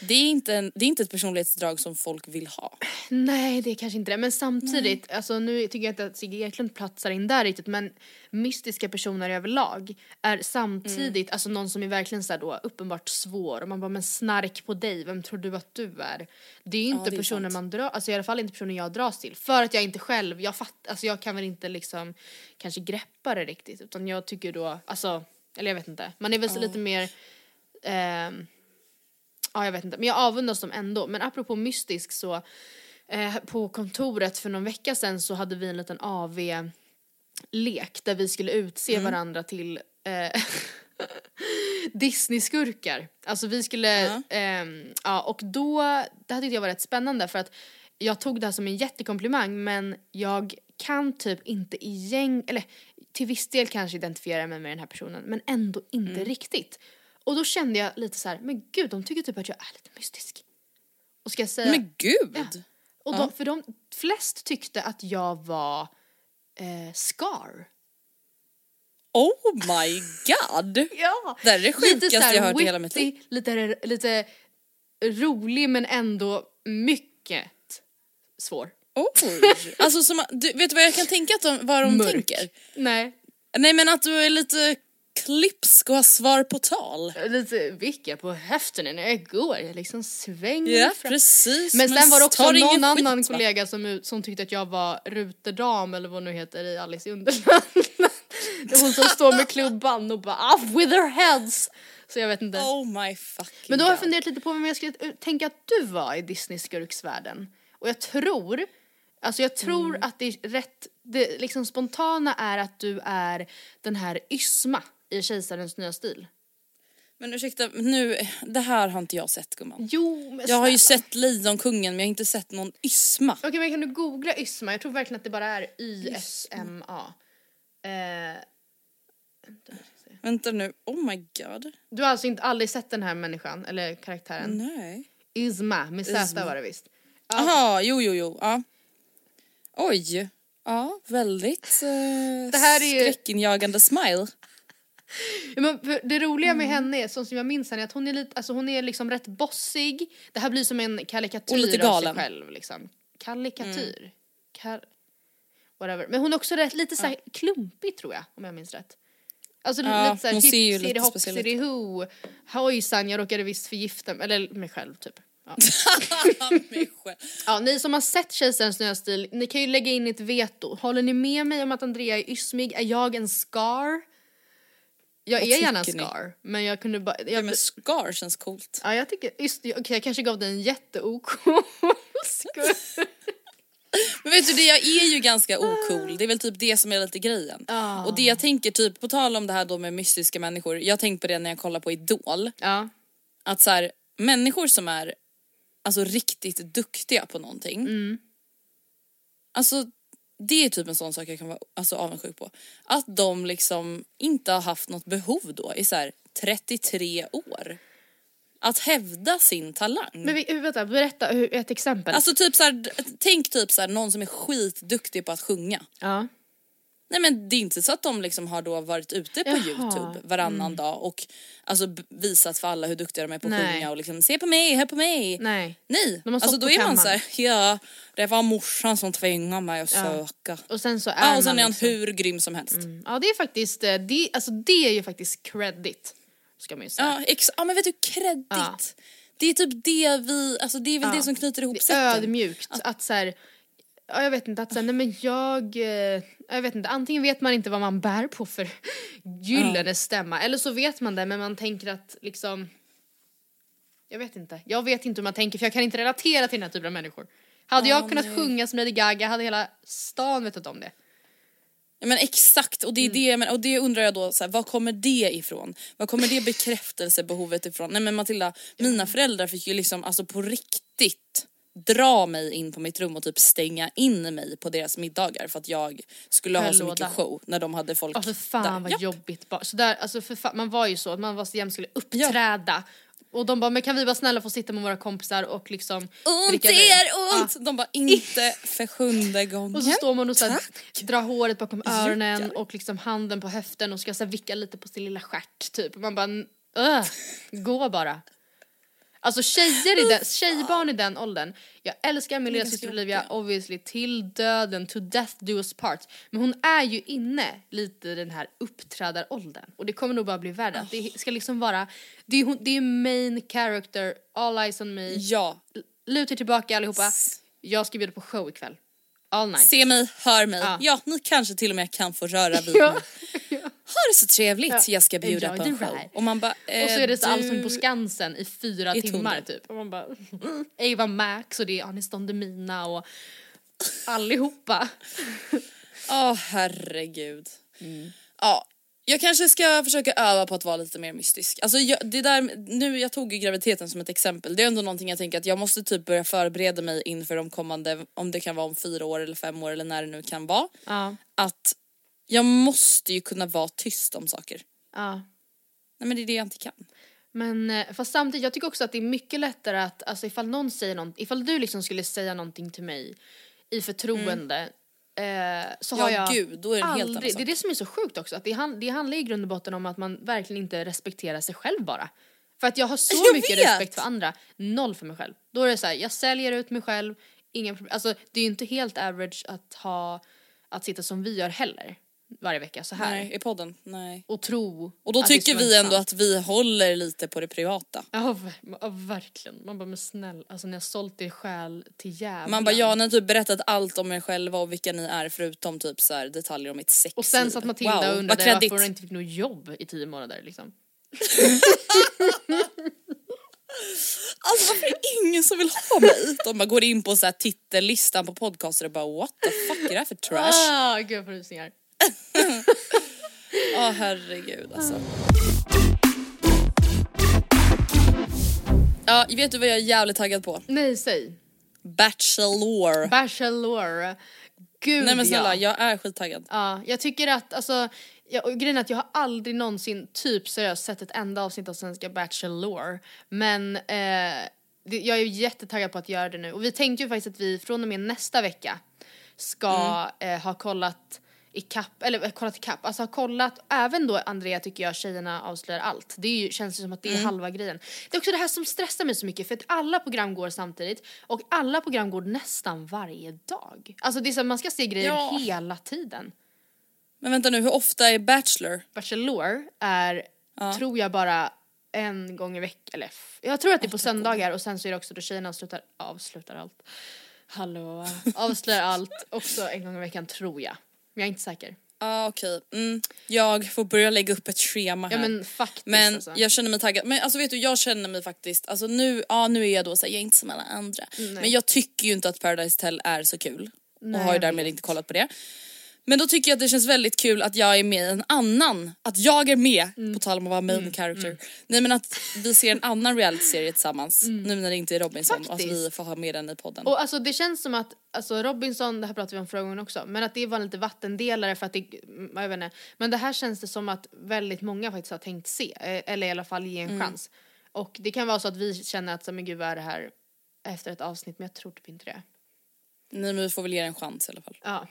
Det, är inte en, det är inte ett personlighetsdrag som folk vill ha. Nej det är kanske inte det. Men samtidigt, alltså nu tycker jag inte att Sigge Eklund platsar in där riktigt men mystiska personer överlag är samtidigt, alltså någon som är verkligen så då uppenbart svår. Och man bara men snark på dig, vem tror du att du är? Det är ju inte det är personer sant. man drar, alltså i alla fall inte personer jag dras till. För att jag inte själv, jag fatt, alltså jag kan väl inte liksom kanske greppa det riktigt. Utan jag tycker då, alltså, eller jag vet inte, man är väl så lite mer ehm, Ja jag vet inte, men jag avundas dem ändå. Men apropå mystisk så eh, på kontoret för någon vecka sedan så hade vi en liten AV-lek där vi skulle utse varandra till eh, *laughs* Disney-skurkar. Alltså vi skulle, ja. Ehm, ja och då, det här tyckte jag var rätt spännande för att jag tog det här som en jättekomplimang men jag kan typ inte i gäng, eller till viss del kanske identifiera mig med den här personen men ändå inte riktigt. Och då kände jag lite så här, men gud de tycker typ att jag är lite mystisk. Och ska jag säga, Men gud! Ja. och de, för de flest tyckte att jag var eh, Scar. Oh my god! *laughs* Ja! Det är det sjukaste här jag hört i hela mitt liv. Lite, lite rolig men ändå mycket svår. Oj! Alltså som, du, vet du vad jag kan tänka att de, vad de Mörk. tänker? Nej, Nej men att du är lite klipsk och har svar på tal. lite vicka på höften när jag går. Jag liksom svänger Ja fram. precis. Men sen var det också någon skit, annan va? kollega som, som tyckte att jag var ruterdam eller vad nu heter i Alice i Underlandet. hon som står med klubban och bara off with their heads. Så jag vet inte. Oh my fucking Men då har jag funderat lite på vem jag skulle eh, tänka att du var i Disney-skurksvärlden. Och jag tror, alltså jag tror Mm. att det är rätt, det liksom spontana är att du är den här Ysma i Kejsarens nya stil. Men ursäkta, nu, det här har inte jag sett gumman. Jo men Jag har ju snälla. sett Lejonkungen men jag har inte sett någon Ysma. Okej men kan du googla Ysma? Jag tror verkligen att det bara är Y-S-M-A. Eh, Vänta nu, oh my god. du har alltså inte aldrig sett den här människan, eller karaktären? Nej. Ysma, med Z Ysma. var det visst. Jaha, jo jo jo. Ja. Oj. Ja, väldigt eh, Det här är ju- skräckinjagande smile. Ja, men det roliga Mm. med henne, är, som jag minns henne, att hon är lite, alltså hon är liksom rätt bossig. Det här blir som en karikatyr Och lite av sig galen. själv liksom. Karikatyr. Mm. Kar... Whatever. Men hon är också rätt, lite såhär klumpig tror jag, om jag minns rätt. Alltså Ja, lite såhär hon ser ju lite hopp, ho. Hojsan, jag råkade visst förgifta mig, eller mig själv typ. Ja. *laughs* Ja, ni som har sett Kejsarens nya stil, ni kan ju lägga in ett veto. Håller ni med mig om att Andrea är ysmig? Är jag en scar? Jag Vad är gärna en tycker ni? scar, men jag kunde bara... Ja, Jag, men Scar känns coolt. Ja jag tycker, just okej jag kanske gav dig en jätteok *laughs* skull. Men vet du, det, jag är ju ganska ocool. Det är väl typ det som är lite grejen. Ah. Och det jag tänker typ, på tal om det här då med mystiska människor. Jag har tänkt på det när jag kollar på Idol. Ja. Att så här, människor som är alltså riktigt duktiga på någonting. Mm. Alltså det är typ en sån sak jag kan vara alltså, avundsjuk på. Att de liksom inte har haft något behov då i så här 33 år. Att hävda sin talang. Men vi, vänta, berätta hur, ett exempel. Alltså typ så här, tänk typ så här, någon som är skitduktig på att sjunga. ja. Nej men det är inte så att de liksom har då varit ute på Jaha, youtube varannan dag och alltså visat för alla hur duktiga de är på att sjunga och liksom se på mig, hör på mig. Nej. Nej, alltså då är man kammaren. såhär, ja det var morsan som tvingade mig att söka. Och sen så är Ja, och sen är han liksom, hur grym som helst. Ja det är faktiskt, eh, det, alltså det är ju faktiskt credit. Ska man ju säga. Ja, ex- ja men vet du, kredit. Ja. Det är typ det vi, alltså det är väl Ja. det som knyter ihop Det är säcken. ödmjukt. Att så här, ja, jag vet inte, att så här, nej men jag, eh, jag vet inte, antingen vet man inte vad man bär på för gyllene stämma eller så vet man det men man tänker att liksom, jag vet inte, jag vet inte hur man tänker för jag kan inte relatera till den här typen av människor. Hade jag kunnat sjunga som Lady Gaga hade hela stan vetat om det. Ja, men exakt, och det, Mm. är det, men, och det undrar jag då, så här, var kommer det ifrån? Var kommer det bekräftelsebehovet ifrån? Nej men Matilda, mina föräldrar fick ju liksom alltså på riktigt dra mig in på mitt rum och typ stänga in mig på deras middagar för att jag skulle ha så låda. mycket show när de hade folk Ja för fan där. vad Japp. jobbigt bara. Så där, alltså för fan, man var ju så att man var så jämt skulle uppträda. Och de bara, men kan vi vara snälla få sitta med våra kompisar och liksom Ont dricka vin? är ont! De bara inte för sjunde gången. Och så står man och så här, drar håret bakom öronen Juckar. och liksom handen på höften och ska så här vicka lite på sin lilla stjärt typ. Och man bara, öh, gå bara. Alltså tjejer i den, tjejbarn i den åldern, jag älskar min lillasyster Olivia obviously till döden, to death do us part. Men hon är ju inne lite i den här uppträdaråldern och det kommer nog bara bli värre. Att Det ska liksom vara, det är, hon, det är main character, all eyes on me, Ja, luta er tillbaka allihopa. Jag ska bjuda på show ikväll. All night. se mig, hör mig. Ja. Ja, ni kanske till och med kan få röra vid *laughs* mig. Ha det så trevligt, Ja. jag ska bjuda Enjoy på en show. Och man bara, eh, Och så är det så du... Allsång på Skansen i fyra i timmar tunneln. typ. Och man bara, Eva Max och det är Anis Don Demina och allihopa. *laughs* Åh herregud. Mm. Ja, jag kanske ska försöka öva på att vara lite mer mystisk. Alltså jag, det där, nu, jag tog ju graviditeten som ett exempel. Det är ändå någonting jag tänker att jag måste typ börja förbereda mig inför de kommande, om det kan vara om fyra år eller fem år eller när det nu kan vara. Ja, Att jag måste ju kunna vara tyst om saker. ja. Nej men det är det jag inte kan. Men eh, fast samtidigt, jag tycker också att det är mycket lättare att, alltså ifall någon säger något, ifall du liksom skulle säga någonting till mig i förtroende eh, så har jag gud, då är det en helt annan aldrig, det är det som är så sjukt också, att det, hand, det handlar i grund och botten om att man verkligen inte respekterar sig själv bara. För att jag har så *laughs* Jag mycket vet! respekt för andra, noll för mig själv. Då är det så här, jag säljer ut mig själv, inga problem. Alltså det är ju inte helt average att ha, att sitta som vi gör heller. Varje vecka så här. Nej, i podden. Nej. Och tro Och då tycker vi ändå sant. att vi håller lite på det privata. Ja, ja verkligen. Man bara men snäll, alltså ni har sålt er själ till jävlar. Man bara ja, ni har typ berättat allt om er själva och vilka ni är förutom typ så här detaljer om mitt sexliv. Och sen satt Matilda wow, och undrade varför hon inte fick något jobb i tio månader liksom. *laughs* Alltså varför är det ingen som vill ha mig? De bara går in på så här titellistan på podcaster och bara what the fuck är det här för trash? Ah, gud vad rysningar. Ja herregud alltså. Ja vet du vad jag är jävligt taggad på? Nej, säg. Bachelor. Bachelor. Gud Nej men snälla ja. jag är skittaggad. Ja, jag tycker att alltså, jag, grejen är att jag har aldrig någonsin typ seriöst sett ett enda avsnitt av svenska Bachelor. Men eh, det, jag är ju jättetaggad på att göra det nu. Och vi tänkte ju faktiskt att vi från och med nästa vecka ska eh, ha kollat ikapp, eller eh, kollat ikapp, alltså ha kollat, även då Andrea tycker jag tjejerna avslöjar allt. Det ju, känns ju som att det är halva grejen. Det är också det här som stressar mig så mycket för att alla program går samtidigt och alla program går nästan varje dag. Alltså det är så att man ska se grejer Ja. hela tiden. Men vänta nu hur ofta är Bachelor? Bachelor är, tror jag bara en gång i veckan, eller jag tror att det är på söndagar och sen så är det också då tjejerna avslutar, avslutar allt. Hallå, *laughs* avslöjar allt också en gång i veckan tror jag. Men jag är inte säker. Ja ah, okej, mm. jag får börja lägga upp ett schema här. Ja men faktiskt Men alltså. jag känner mig taggad. Men alltså vet du, jag känner mig faktiskt, alltså nu, ja nu är jag då såhär, jag är inte som alla andra. Men jag tycker ju inte att Paradise Hotel är så kul. och har ju därmed inte kollat på det. Men då tycker jag att det känns väldigt kul att jag är med i en annan, att jag är med, Mm. på tal om att vara main character. Nej men att vi ser en annan realityserie tillsammans, nu när det inte är Robinson och att vi Mm. Faktiskt. får ha med den i podden. Och alltså det känns som att, alltså Robinson, det här pratade vi om förra gången också, men att det var lite vattendelare för att det, mm, jag vet inte. Men det här känns det som att väldigt många faktiskt har tänkt se, eh, eller i alla fall ge en chans. Och det kan vara så att vi känner att, så, men gud vad är det här efter ett avsnitt, men jag tror typ inte det. Nej men vi får väl ge det en chans i alla fall. Ja.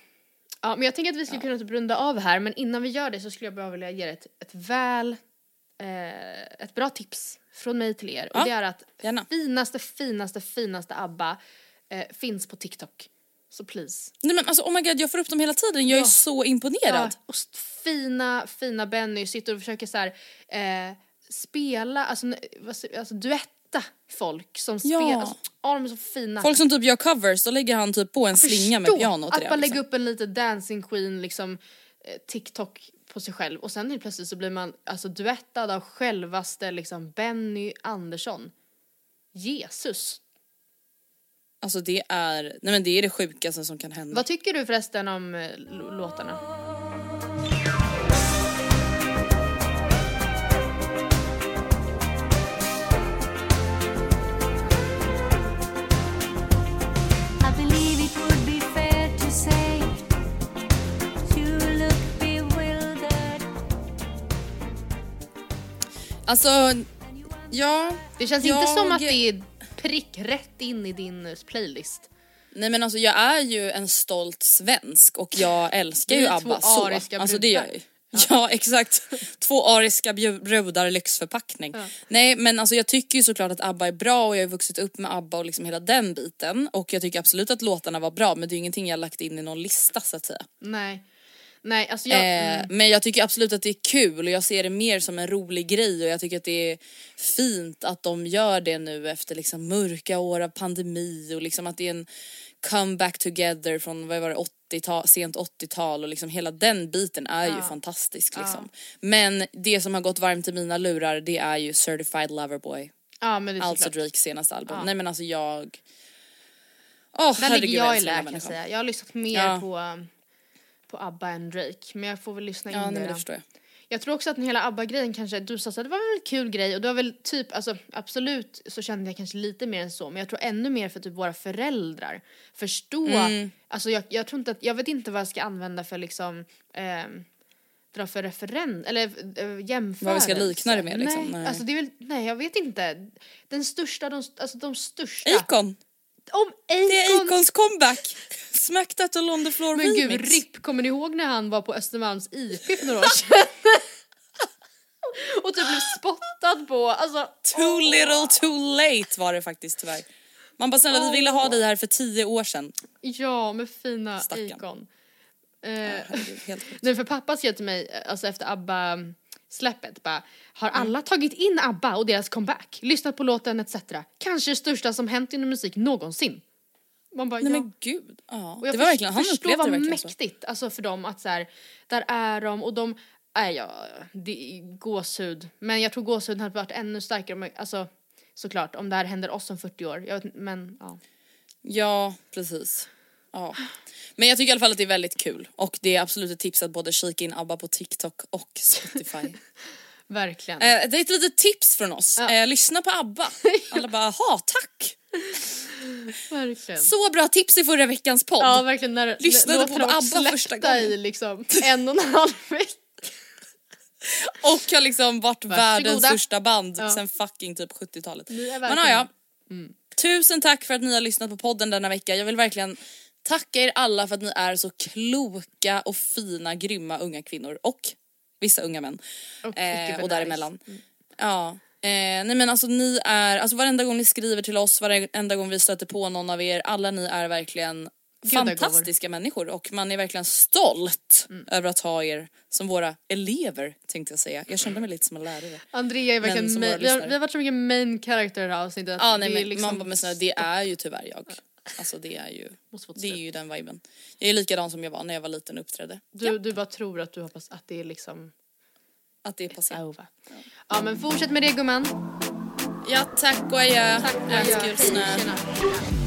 Ja, men jag tänker att vi skulle kunna typ runda av här, men innan vi gör det så skulle jag bara vilja ge ett, ett väl, eh, ett bra tips från mig till er. Ja, Och det är att gärna. finaste, finaste, finaste ABBA eh, finns på TikTok. Så please. Nej men alltså oh my god jag får upp dem hela tiden, jag är Ja. så imponerad. Ja, och fina, fina Benny sitter och försöker så här, eh, spela, alltså, n- vad alltså duetta folk som Ja. spelar. Alltså, ja, de är så fina. Folk som typ gör covers, då lägger han typ på en slinga med Förstå piano till att det. man liksom. lägger upp en liten dancing queen liksom eh, TikTok på sig själv och sen helt plötsligt så blir man alltså duettad av självaste liksom Benny Andersson. Jesus. Alltså det är, nej men det är det sjukaste som kan hända. Vad tycker du förresten om eh, låtarna? Alltså, ja. Det känns jag, inte som att det är prick rätt in i din eh, playlist. Nej men alltså jag är ju en stolt svensk och jag älskar ju ABBA så. ariska Alltså det gör jag ju. Ja *laughs* exakt, två ariska brudar lyxförpackning. Nej men alltså jag tycker ju såklart att ABBA är bra och jag har ju vuxit upp med ABBA och liksom hela den biten. Och jag tycker absolut att låtarna var bra men det är ju ingenting jag lagt in i någon lista så att säga. Nej. Nej, alltså jag... Eh, mm. Men jag tycker absolut att det är kul och jag ser det mer som en rolig grej och jag tycker att det är fint att de gör det nu efter liksom mörka år av pandemi och liksom att det är en comeback together från vad var det, 80-tal, sent 80-tal och liksom hela den biten är ju fantastisk liksom. Men det som har gått varmt i mina lurar det är ju Certified Loverboy. Ja men det är Alltså såklart. Drakes senaste album. Nej men alltså jag... Åh Där ligger jag i lä kan jag säga. Jag har lyssnat mer Ja. på, um, på ABBA än Drake. Men jag får väl lyssna in Ja det. men det förstår jag. Jag tror också att den hela ABBA-grejen kanske, du sa här, det var väl en kul grej och det var väl typ, alltså absolut så kände jag kanske lite mer än så men jag tror ännu mer för typ våra föräldrar förstå, Mm. alltså jag, jag tror inte att, jag vet inte vad jag ska använda för liksom ehm, dra för referen eller äh, jämförelse. Vad vi ska likna det med, liksom. Nej, Nej. alltså det är väl, nej jag vet inte. Den största, de, alltså de största. Akon! Om Det är Akon Akons comeback! Smack that all on the floor Men gud, remix. RIP, kommer ni ihåg när han var på Östermalms IP för några år sedan? *laughs* och typ blev spottad på, alltså Too little too late var det faktiskt tyvärr. Man bara snälla vi ville ha dig här för tio år sedan. ja med fina Stackarn. Akon. Eh, Herregud, helt sjukt. *laughs* Nej för pappa skrev till mig eh, alltså efter ABBA släppet bara har alla tagit in ABBA och deras comeback? Lyssnat på låten etc. Kanske det största som hänt inom musik någonsin. Man bara Nej ja. men gud. Ja. Och jag Det var verkligen, han upplevde det verkligen så. mäktigt alltså för dem att så här, där är de och de, nej ja, det är gåshud. Men jag tror gåshuden hade varit ännu starkare om, alltså såklart om det här händer oss om 40 år. Vet, men ja. Ja, precis. Ja. Men jag tycker i alla fall att det är väldigt kul och det är absolut ett tips att både kika in ABBA på TikTok och Spotify. *laughs* Verkligen. eh, det är ett litet tips från oss. Ja. Eh, lyssna på ABBA. *laughs* Alla bara, ha tack! verkligen. Så bra tips i förra veckans podd. Ja verkligen när Lyssnade på ABBA första gången. i liksom en och en halv vecka. *laughs* Och har liksom varit världens Varsågoda. största band Ja. sen fucking typ 70-talet. Ni är Men ja, ja. Tusen tack för att ni har lyssnat på podden denna vecka. Jag vill verkligen tacka er alla för att ni är så kloka och fina, grymma unga kvinnor och vissa unga män. Och Eh, och nice. däremellan. Ja. Eh, nej men alltså ni är, alltså varenda gång ni skriver till oss, varenda gång vi stöter på någon av er, alla ni är verkligen fantastiska människor och man är verkligen stolt Mm. över att ha er som våra elever tänkte jag säga. Jag kände mig lite som en lärare. Andrea är verkligen main, vi, har, vi har varit så mycket main character i det här avsnittet. Ja nej men liksom- man bara, men det är ju tyvärr jag. Alltså det är ju, det är ju den viben. Jag är likadan som jag var när jag var liten och uppträdde. Du, du bara tror att du hoppas att det är liksom Att det är passé. over. Ja men fortsätt med det gumman. Ja tack och adjö. Tack Jag älskar er,